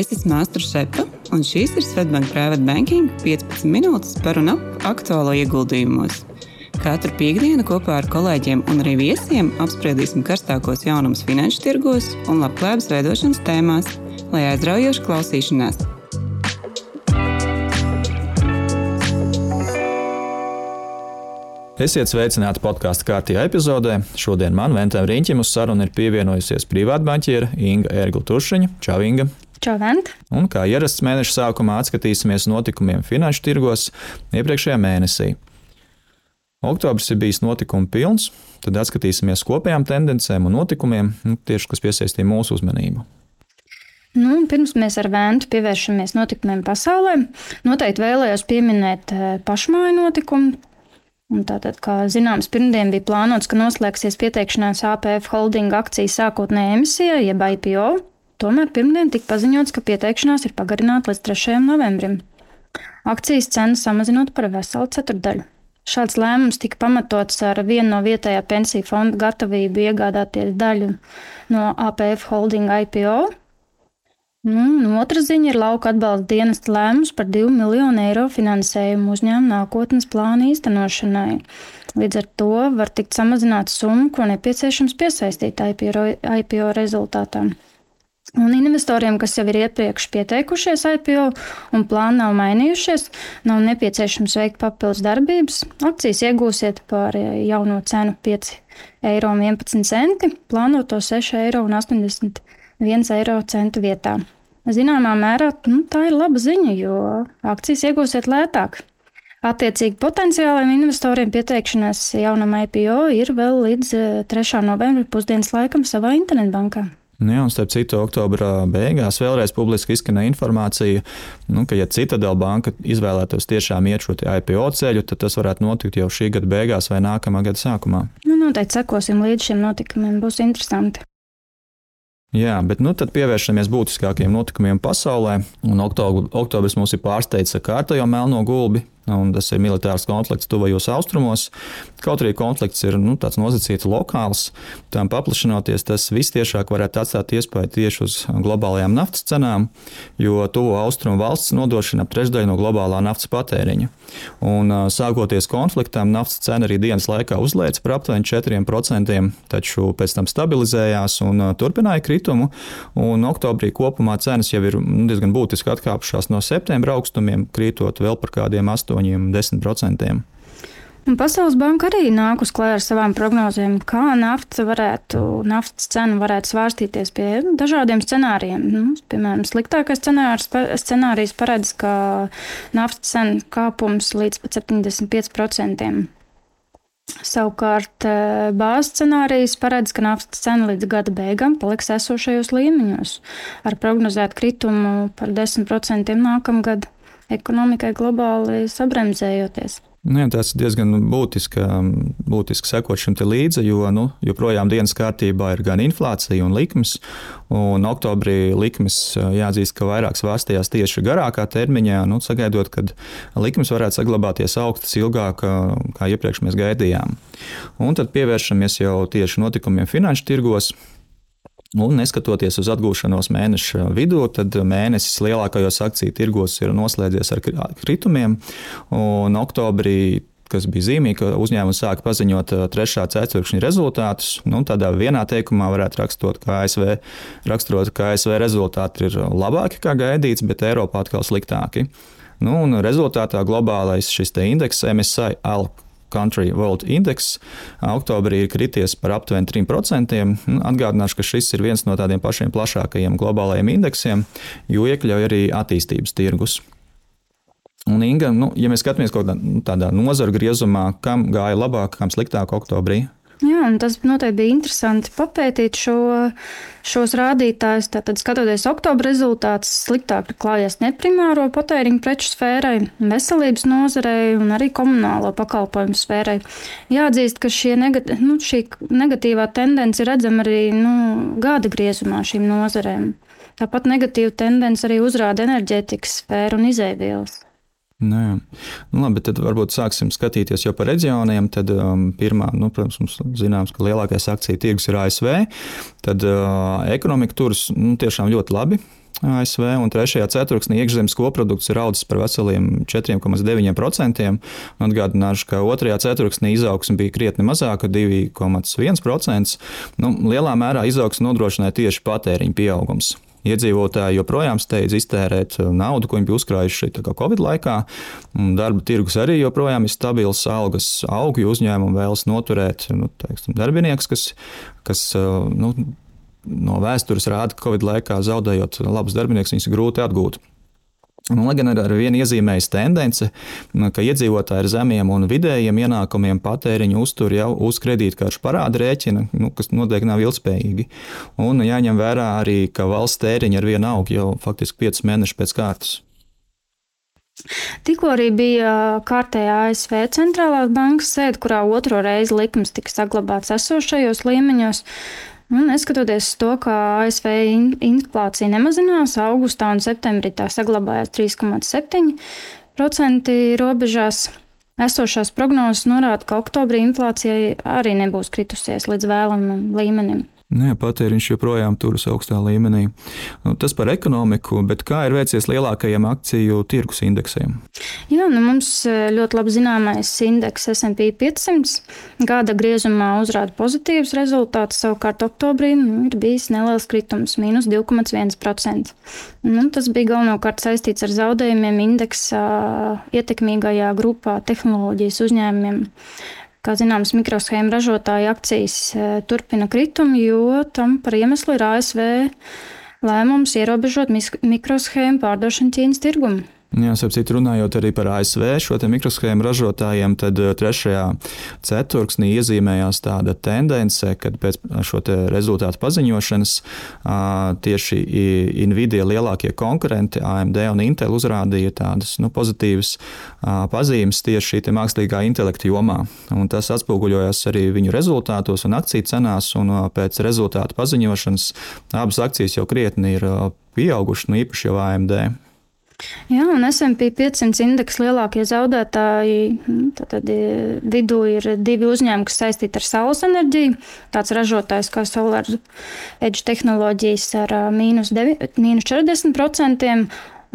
Es esmu Māstra Šepa, un šīs ir Svetbank Private Banking 15 minūtes par un ap aktuālo ieguldījumos. Katru piekdienu kopā ar kolēģiem un arī viesiem apspriedīsim karstākos jaunumus finanšu tirgos un labklājības veidošanas tēmās, lai aizraujoši klausīšanās. Esiet sveicināti podkāstu kārtījā epizodē. Šodien man, Ventam Rīņķim, uz sarunu ir pievienojusies privātbanķiera Inga Ērgla Tušiņa. Čau, Inga! Čau, Vent! Un kā ierasts mēneša sākumā atskatīsimies notikumiem finanšu tirgos iepriekšējā mēnesī. Oktobris ir bijis notikumu pilns, tad atskatīsimies kopējām tendencēm un notikumiem, nu, tieši kas piesaistīja mūsu uzmanību. Nu, pirms mēs ar Vēntu pievēršamies notikumiem pasaulē, noteikti vēlējos pieminēt eh, pašmāju notikumu, Un tātad, kā zināms, pirmdien bija plānots, ka noslēgsies pieteikšanās APF holdinga akciju sākotnējai emisijai, jeb IPO. Tomēr pirmdien tika paziņots, ka pieteikšanās ir pagarināta līdz 3. novembrim. Akcijas cenu samazinot par veselu ceturdaļu. Šāds lēmums tika pamatots ar vienu no vietējā pensiju fonda gatavību iegādāties daļu no APF holdinga IPO, Nu, otra ziņa ir lauka atbalsta dienesta lēmums par 2 miljonu eiro finansējumu uzņēmuma nākotnes plānu īstenošanai. Līdz ar to var tikt samazināta summa, ko nepieciešams piesaistīt IPO, IPO rezultātā. Un investoriem, kas jau ir iepriekš pieteikušies IPO un plāni nav mainījušies, nav nepieciešams veikt papildus darbības. Akcijas iegūsiet par jauno cenu 5,11 eiro, plānoto 6,81 eiro viens eiro centu vietā. Zināmā mērā nu, tā ir laba ziņa, jo akcijas iegūsiet lētāk. Attiecīgi potenciāliem investoriem pieteikšanās jaunam IPO ir vēl līdz 3. Eh, novembra pusdienas laikam savā internetbankā. Nu jā, un starp citu, oktobra beigās vēlreiz publiski izskanēja informācija, nu, ka, ja Citadela banka izvēlētos tiešām iet šo IPO ceļu, tad tas varētu notikt jau šī gada beigās vai nākamā gada sākumā. Nu, noteikti sekosim līdz šiem notikumiem, būs interesanti. Jā, bet nu, tad pievēršamies būtiskākajiem notikumiem pasaulē. Oktobr, oktobris mums ir pārsteigts ar kārtējo melno gulbi, un tas ir militārs konflikts tuvajos austrumos. Kaut arī konflikts ir nu, tāds nozacīts lokāls, tam paplašinoties, tas vistiešāk varētu atstāt iespēju tieši uz globālajām naftas cenām, jo tuvo austrumu valsts nodrošina ap trešdaļu no globālā naftas patēriņa. Un, sākoties konfliktam, naftas cena arī dienas laikā uzlēca par aptuveni 4%, taču pēc tam stabilizējās un turpināja kritumu. Un oktobrī kopumā cenas jau ir nu, diezgan būtiski atkāpušās no septembra augstumiem, krītot vēl par kādiem 8 8-10%. Un Pasaules banka arī nāk uz klāja ar savām prognozēm, kā nafta varētu, naftas cena varētu svārstīties pie dažādiem scenārijiem. Nu, piemēram, sliktākais scenārijs, scenārijs paredz, ka naftas cena kāpums līdz pat 75%. Savukārt eh, bāzes scenārijs paredz, ka naftas cena līdz gada beigām paliks esošajos līmeņos, ar prognozētu kritumu par 10% nākamgad ekonomikai globāli sabremzējoties. Nu, jā, tas ir diezgan būtiski, būtiski sekot šim līdzi, jo nu, joprojām dienas kārtībā ir gan inflācija un likmes. Un oktobrī likmes jāatzīst, ka vairāk svārstījās tieši garākā termiņā, nu, sagaidot, ka likmes varētu saglabāties augstas ilgāk, kā iepriekš mēs gaidījām. Un tad pievēršamies jau tieši notikumiem finanšu tirgos. Un neskatoties uz atgūšanos mēneša vidū, tad mēnesis lielākajos akciju tirgos ir noslēdzies ar kritumiem. Un oktobrī kas bija zīmīgi, ka uzņēmums sāka paziņot trešā ceturkšņa rezultātus. Nu, tādā vienā teikumā varētu rakstot, ka ASV, raksturot, ka ASV rezultāti ir labāki nekā gaidīts, bet Eiropā atkal sliktāki. Nu, rezultātā globālais šis indeks MSI ALK Country World Index oktobrī ir krities par aptuveni 3%. Nu, atgādināšu, ka šis ir viens no tādiem pašiem plašākajiem globālajiem indeksiem, jo iekļauj arī attīstības tirgus. Un, Inga, nu, ja mēs skatāmies kaut kādā nu, tādā nozaru griezumā, kam gāja labāk, kam sliktāk oktobrī? Jā, tas noteikti bija interesanti papētīt šo, šos rādītājus. Tātad, skatoties oktobra rezultātus, sliktāk klājas neprimāro patēriņu preču sfērai, veselības nozarei un arī komunālo pakalpojumu sfērai. Jāatzīst, ka negat, nu, šī negatīvā tendence ir redzama arī nu, gada griezumā šīm nozarēm. Tāpat negatīva tendence arī uzrāda enerģētikas sfēru un izēvielas. Nē, nu, labi, tad varbūt sāksim skatīties jau par reģioniem. Tad, um, pirmā, nu, protams, mums zināms, ka lielākais akciju tirgus ir ASV. Tad uh, ekonomika tur nu, tiešām ļoti labi. ASV, un trešajā ceturksnī iekšzemes koprodukts ir audzis par veseliem 4,9%. Atgādināšu, ka otrajā ceturksnī izaugsme bija krietni mazāka - 2,1%. Nu, lielā mērā izaugsme nodrošināja tieši patēriņa pieaugums. Iedzīvotāji joprojām steidz iztērēt naudu, ko viņi bija uzkrājuši Covid laikā. Darba tirgus arī joprojām ir stabils, algas aug, jo uzņēmumi vēlas noturēt nu, teiksim, darbiniekus, kas, kas nu, no vēstures rāda, ka Covid laikā zaudējot labus darbiniekus, viņus grūti atgūt. Un, lai gan ir ar vienu iezīmējas tendence, ka iedzīvotāji ar zemiem un vidējiem ienākumiem patēriņu uztur jau uz kredītkaršu parāda rēķina, nu, kas noteikti nav ilgspējīgi. Un jāņem vērā arī, ka valsts tēriņi ar vienu aug jau faktiski 5 mēnešus pēc kārtas. Tikko arī bija kārtējā ASV centrālās bankas sēde, kurā otro reizi likums tika saglabāts esošajos līmeņos. Un neskatoties to, ka ASV inflācija nemazinās, augustā un septembrī tā saglabājās 3,7% robežās. Esošās prognozes norāda, ka oktobrī inflācija arī nebūs kritusies līdz vēlamam līmenim. Nē, patēriņš joprojām turas augstā līmenī. Nu, tas par ekonomiku, bet kā ir veicies lielākajiem akciju tirgus indeksiem? Jā, nu mums e, ļoti labi zināmais indeks SP 500 gada griezumā uzrāda pozitīvus rezultātus. Savukārt oktobrī nu, ir bijis neliels kritums, mīnus 2,1%. Nu, tas bija galvenokārt saistīts ar zaudējumiem indeksa ietekmīgajā grupā tehnoloģijas uzņēmumiem. Kā zināms, mikroshēmu ražotāju akcijas e, turpina kritumu, jo tam par iemeslu ir ASV lēmums ierobežot mikroshēmu pārdošanu Ķīnas tirgumu. Jā, sapratu, runājot arī par ASV šo mikroshēmu ražotājiem, tad eh, trešajā ceturksnī iezīmējās tāda tendence, kad pēc šo rezultātu paziņošanas tieši Nvidia lielākie konkurenti AMD un Intel uzrādīja tādas nu, pozitīvas pazīmes tieši šī mākslīgā intelekta jomā. Un tas atspoguļojās arī viņu rezultātos un akciju cenās, un pēc rezultātu paziņošanas abas akcijas jau krietni ir pieaugušas, nu īpaši jau AMD. Jā, un SP 500 indeksa lielākie zaudētāji, nu, tad vidū ir divi uzņēmumi, kas saistīti ar saules enerģiju. Tāds ražotājs kā Solar Edge tehnoloģijas ar mīnus, mīnus 40%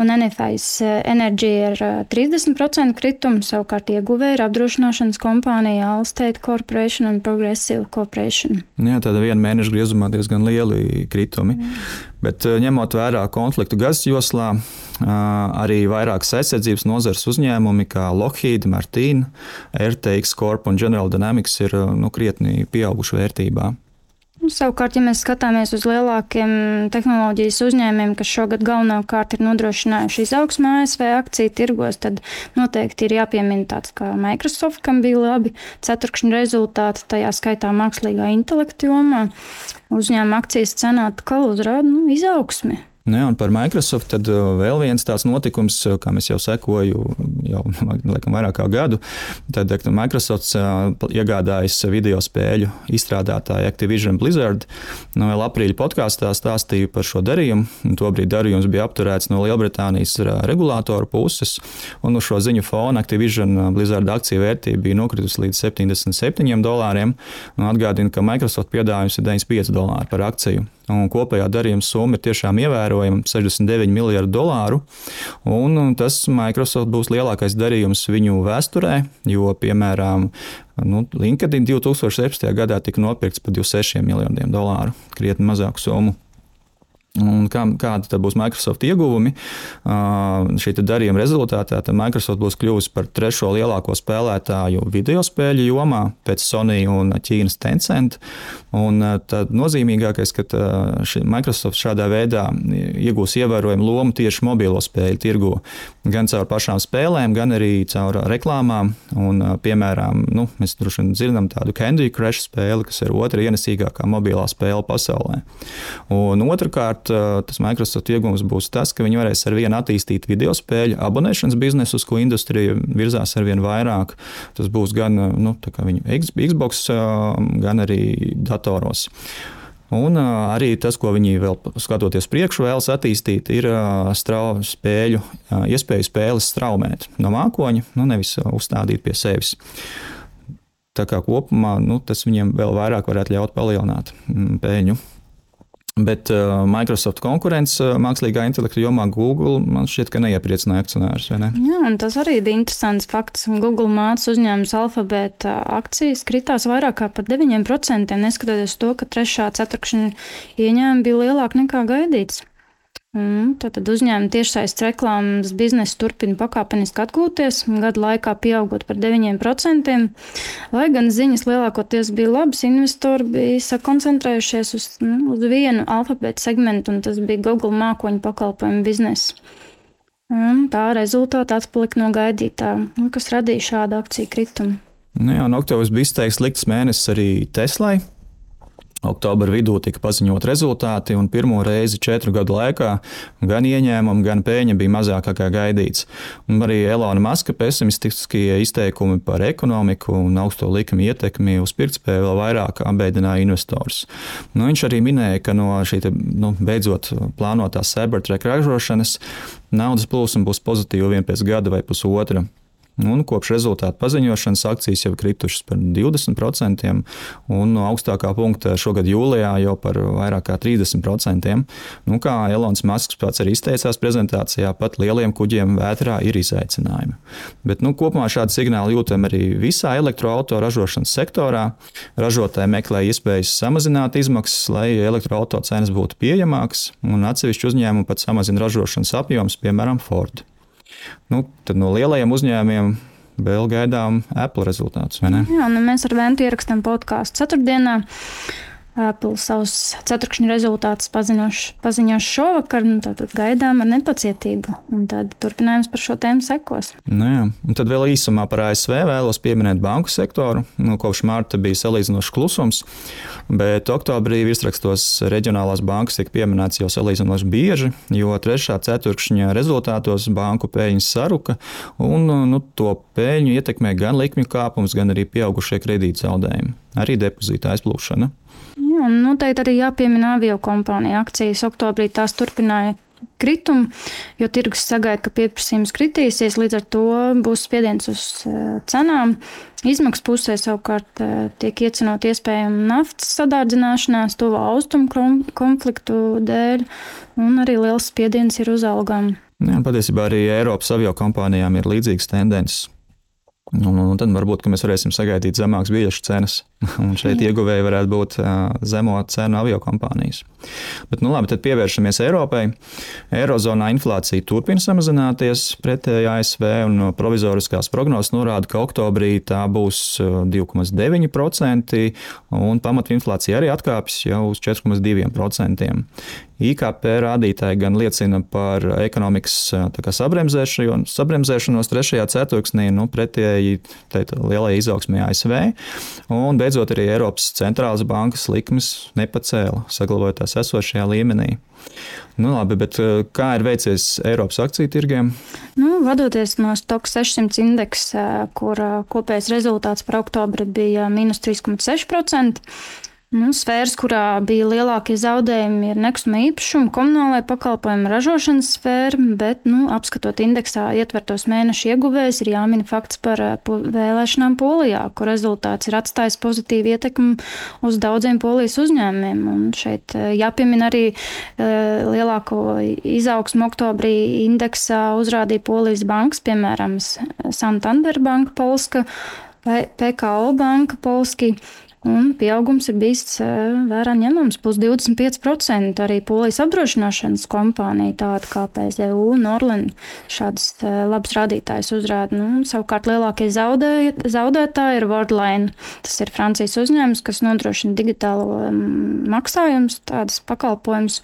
un NFIs enerģija ir 30% kritumu, savukārt ieguvēja ir apdrošināšanas kompānija Allstate Corporation un Progressive Corporation. Jā, tāda viena mēneša griezumā diezgan lieli kritumi. Mm. Bet ņemot vērā konfliktu gazas joslā, arī vairākas aizsardzības nozares uzņēmumi, kā Lockheed, Martin, RTX Corp un General Dynamics, ir nu, krietni pieauguši vērtībā. Nu, savukārt, ja mēs skatāmies uz lielākiem tehnoloģijas uzņēmumiem, kas šogad galvenokārt ir nodrošinājuši izaugsmē ASV akciju tirgos, tad noteikti ir jāpiemina tāds kā Microsoft, kam bija labi ceturkšņa rezultāti, tajā skaitā mākslīgā intelekta jomā. Uzņēmuma akcijas cenā atkal uzrāda nu, izaugsmi. Ne, un par Microsoft tad uh, vēl viens tāds notikums, uh, kā es jau sekoju jau laikam, vairāk kā gadu. Tad Microsoft uh, iegādājas video spēļu izstrādātāju Activision Blizzard. Nu, vēl aprīļa podkāstā stāstīja par šo darījumu. Tobrīd darījums bija apturēts no Lielbritānijas regulātoru puses. Un uz šo ziņu fona Activision Blizzard akciju vērtība bija nokritusi līdz 77 dolāriem. Nu, Atgādina, ka Microsoft piedāvājums ir 95 dolāri par akciju. Un kopējā darījuma summa ir tiešām ievērojama - 69 miljardi dolāru. Un tas Microsoft būs lielākais darījums viņu vēsturē, jo, piemēram, nu, LinkedIn 2017. gadā tika nopirkts par 26 miljardiem dolāru, krietni mazāku summu. Un kā, kādi būs Microsoft ieguvumi? Šī darījuma rezultātā Microsoft būs kļuvusi par trešo lielāko spēlētāju video spēļu jomā pēc Sony un Ķīnas Tencent. Un tad nozīmīgākais, ka Microsoft šādā veidā iegūs ievērojumu lomu tieši mobilo spēļu tirgu. Gan caur pašām spēlēm, gan arī caur reklāmām. Un, piemēram, nu, mēs droši vien dzirdam tādu Candy Crush spēli, kas ir otra ienesīgākā mobilā spēle pasaulē. Un otrkārt, Savukārt, tas Microsoft iegūms būs tas, ka viņi varēs ar vienu attīstīt video spēļu abonēšanas biznesu, uz ko industrija virzās ar vien vairāk. Tas būs gan nu, viņu Xbox, gan arī datoros. Un uh, arī tas, ko viņi vēl skatoties priekšu, vēlas attīstīt, ir uh, strauju spēļu, uh, iespēju spēles straumēt no mākoņa, nu nevis uzstādīt pie sevis. Tā kā kopumā nu, tas viņiem vēl vairāk varētu ļaut palielināt mm, peļņu. Bet uh, Microsoft konkurence uh, mākslīgā intelekta jomā Google man šķiet, ka neiepriecināja akcionārus. Ne? Jā, un tas arī ir interesants fakts. Google mācīs uzņēmums alfabēta akcijas kritās vairāk par 9%, neskatoties to, ka trešā ceturkšņa ieņēmumi bija lielāki nekā gaidīts. Mm, Tātad uzņēmuma tiešsaistes reklāmas biznesa turpina pakāpeniski atgūties, gadu laikā pieaugot par 9%. Lai gan ziņas lielākoties bija labas, investori bija sakoncentrējušies uz, nu, uz vienu alfabēta segmentu, un tas bija Google mākoņu pakalpojumu biznesa. Un tā rezultātā atpalika no gaidītā, nu, kas radīja šādu akciju kritumu. Nu jā, un oktobris bija izteikts slikts mēnesis arī Teslai. Oktobra vidū tika paziņot rezultāti, un pirmo reizi četru gadu laikā gan ieņēmumi, gan peļņa bija mazākā kā gaidīts. Un arī Elona Maska pesimistiskie izteikumi par ekonomiku un augsto likumu ietekmi uz pirktspēju vēl vairāk apbēdināja investors. Nu, viņš arī minēja, ka no šī te, nu, beidzot plānotās Cybertruck ražošanas naudas plūsma būs pozitīva vien pēc gada vai pusotra. Un kopš rezultātu paziņošanas akcijas jau ir kritušas par 20%, un no augstākā punkta šogad jūlijā jau par vairāk kā 30%. Nu, kā Elonas Masks pats arī izteicās prezentācijā, pat lieliem kuģiem vētrā ir izaicinājumi. Bet nu, kopumā šādi signāli jūtam arī visā elektroautorāta ražošanas sektorā. Ražotāji meklē iespējas samazināt izmaksas, lai elektroautorāta cenas būtu pieejamākas, un atsevišķi uzņēmumi pat samazina ražošanas apjomus, piemēram, Ford. Nu, tad no lielajiem uzņēmumiem vēl gaidām Apple rezultātus. Jā, nu mēs ar Ventu ierakstām podkāstu ceturtdienā. Apple savus ceturkšņu rezultātus paziņos šovakar. Nu, tad gaidām ar nepacietību. Tad turpinājums par šo tēmu sekos. Nu jā, un tad vēl īsumā par ASV vēlos pieminēt banku sektoru. Nu, kopš marta bija salīdzinošs klusums, bet oktobrī virsrakstos reģionālās bankas tika pieminētas jau salīdzinoši bieži, jo trešā ceturkšņa rezultātos banku peļņas saruka, un nu, to peļņu ietekmē gan likmju kāpums, gan arī pieaugušie kredīt zaudējumi, arī depozīta aizplūšana. Jā, noteikti arī jāpiemina avio kompānija akcijas. Oktobrī tās turpināja kritumu, jo tirgus sagaida, ka pieprasījums kritīsies, līdz ar to būs spiediens uz eh, cenām. Izmaksu pusē savukārt eh, tiek iecenot iespējama naftas sadārdzināšanās, tuvo austrumu konfliktu dēļ, un arī liels spiediens ir uz algām. Jā, patiesībā arī Eiropas avio kompānijām ir līdzīgas tendences. Un, un tad varbūt mēs varēsim sagaidīt zemākas biļešu cenas. Un šeit ieguvēji varētu būt zemo cenu avio kompānijas. Bet, nu, labi, tad pievēršamies Eiropai. Eirozonā inflācija turpina samazināties pretēji ASV, un provizoriskās prognozes norāda, ka oktobrī tā būs 2,9%, un pamatinflācija arī atkāpjas jau uz 4,2%. IKP rādītāji gan liecina par ekonomikas sabremzēšanos trešajā ceturksnī, nu, pretēji lielai izaugsmē ASV. Un beidzot, arī Eiropas centrālās bankas likmes nepacēla, saglabājot tās esošajā līmenī. Nu, labi, bet kā ir veicies Eiropas akciju tirgiem? Nu, vadoties no Stock 600 indeksa, kur kopējais rezultāts par oktobri bija minus 3,6%, Nu, sfēras, kurā bija lielākie zaudējumi, ir nekustamā īpašuma, komunālajā pakalpojuma ražošanas sfēra, bet, nu, apskatot indeksā ietvertos mēnešu ieguvējus, ir jāmin fakts par eh, vēlēšanām Polijā, kur rezultāts ir atstājis pozitīvu ietekmi uz daudziem polijas uzņēmumiem. Un šeit eh, jāpiemina arī eh, lielāko izaugsmu oktobrī indeksā uzrādīja Polijas bankas, piemēram, Santander banka Polska, PKO banka Polski. Un pieaugums ir bijis vērā ņemams, plus 25%. Arī polijas apdrošināšanas kompānija, tāda kā PZU un Orlen, šādas labas rādītājas uzrāda. Nu, savukārt lielākie zaudē, zaudētāji ir Worldline. Tas ir Francijas uzņēmums, kas nodrošina digitālo maksājumus, tādas pakalpojumus.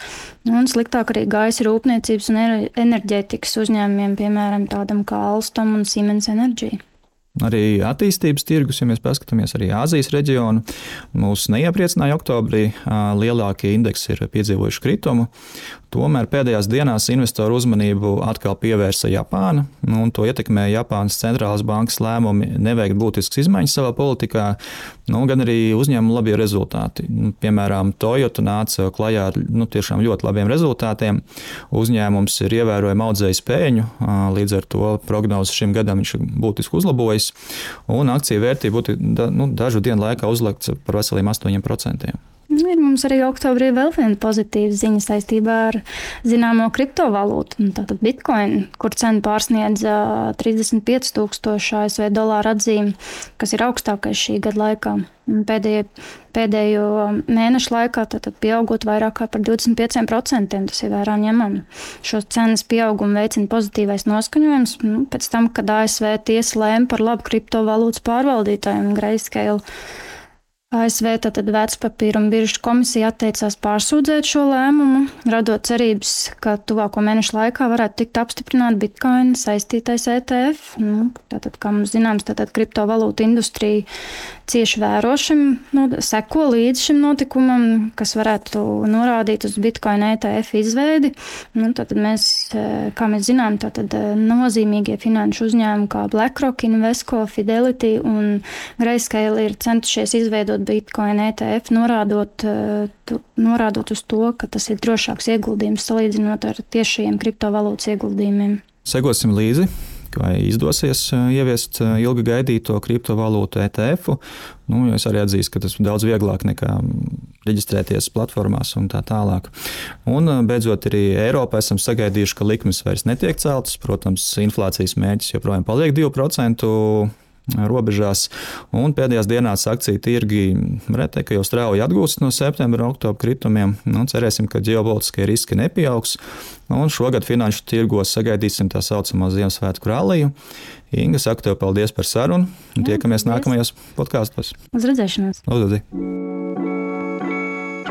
Un sliktāk arī gaisa rūpniecības un enerģētikas uzņēmumiem, piemēram, tādam kā Alstom un Siemens Energy. Arī attīstības tirgus, ja mēs paskatāmies arī Āzijas reģionu, mūs neiepriecināja oktobrī. Lielākie indeksi ir piedzīvojuši kritumu. Tomēr pēdējās dienās investoru uzmanību atkal pievērsa Japāna, nu, un to ietekmē Japānas centrālās bankas lēmumi neveikt būtiskas izmaiņas savā politikā, nu, gan arī uzņēmumu labie rezultāti. Nu, piemēram, Toyota nāca klajā ar nu, tiešām ļoti labiem rezultātiem. Uzņēmums ir ievērojami audzējis pēļņu, līdz ar to prognozes šim gadam viņš ir būtiski uzlabojis, un akciju vērtība būtu nu, dažu dienu laikā uzlikts par veseliem 8%. Ir mums arī oktobrī vēl viena pozitīva ziņa saistībā ar zināmo kriptovalūtu. Tātad Bitcoin, kur cena pārsniedz 35,000 ASV dolāru atzīmi, kas ir augstākais šī gada laikā. Pēdējo, pēdējo mēnešu laikā pieaugot vairāk par 25%. Tas ir vērā ņemami. Šo cenas pieaugumu veicina pozitīvais noskaņojums. Nu, pēc tam, kad ASV tiesa lēma par labu kriptovalūtas pārvaldītājiem Grayscale ASV tātad vērtspapīra un biržu komisija atteicās pārsūdzēt šo lēmumu, radot cerības, ka tuvāko mēnešu laikā varētu tikt apstiprināta bitkoina saistītais ETF. Nu, tātad, kā mums zināms, tātad kriptovalūta industrija cieši vēro šim, nu, seko līdz šim notikumam, kas varētu norādīt uz bitkoina ETF izveidi. Nu, tātad mēs, kā mēs zinām, tātad nozīmīgie finanšu uzņēmumi kā BlackRock, Invesco, Fidelity un Grayscale ir centušies izveidot Bitcoin ETF, norādot, eh, norādot uz to, ka tas ir drošāks ieguldījums salīdzinot ar tiešajiem kriptovalūtas ieguldījumiem. Sekosim līdzi, vai izdosies eh, ieviest eh, ilgi gaidīto kriptovalūtu ETF. Nu, es arī atzīstu, ka tas ir daudz vieglāk nekā reģistrēties platformās un tā tālāk. Un beidzot, arī Eiropā esam sagaidījuši, ka likmes vairs netiek celtas. Protams, inflācijas mērķis joprojām paliek 2% robežās. Un pēdējās dienās akciju tirgi teikt, ka jau strauji atgūstas no septembra un oktobra kritumiem. Nu, cerēsim, ka ģeopolitiskie riski nepieaugs. Un šogad finanšu tirgos sagaidīsim tā saucamo Ziemassvētku ralliju. Inga, saku tev paldies par sarunu un tiekamies nākamajos podkāstos. Uz redzēšanos! Lūdzu!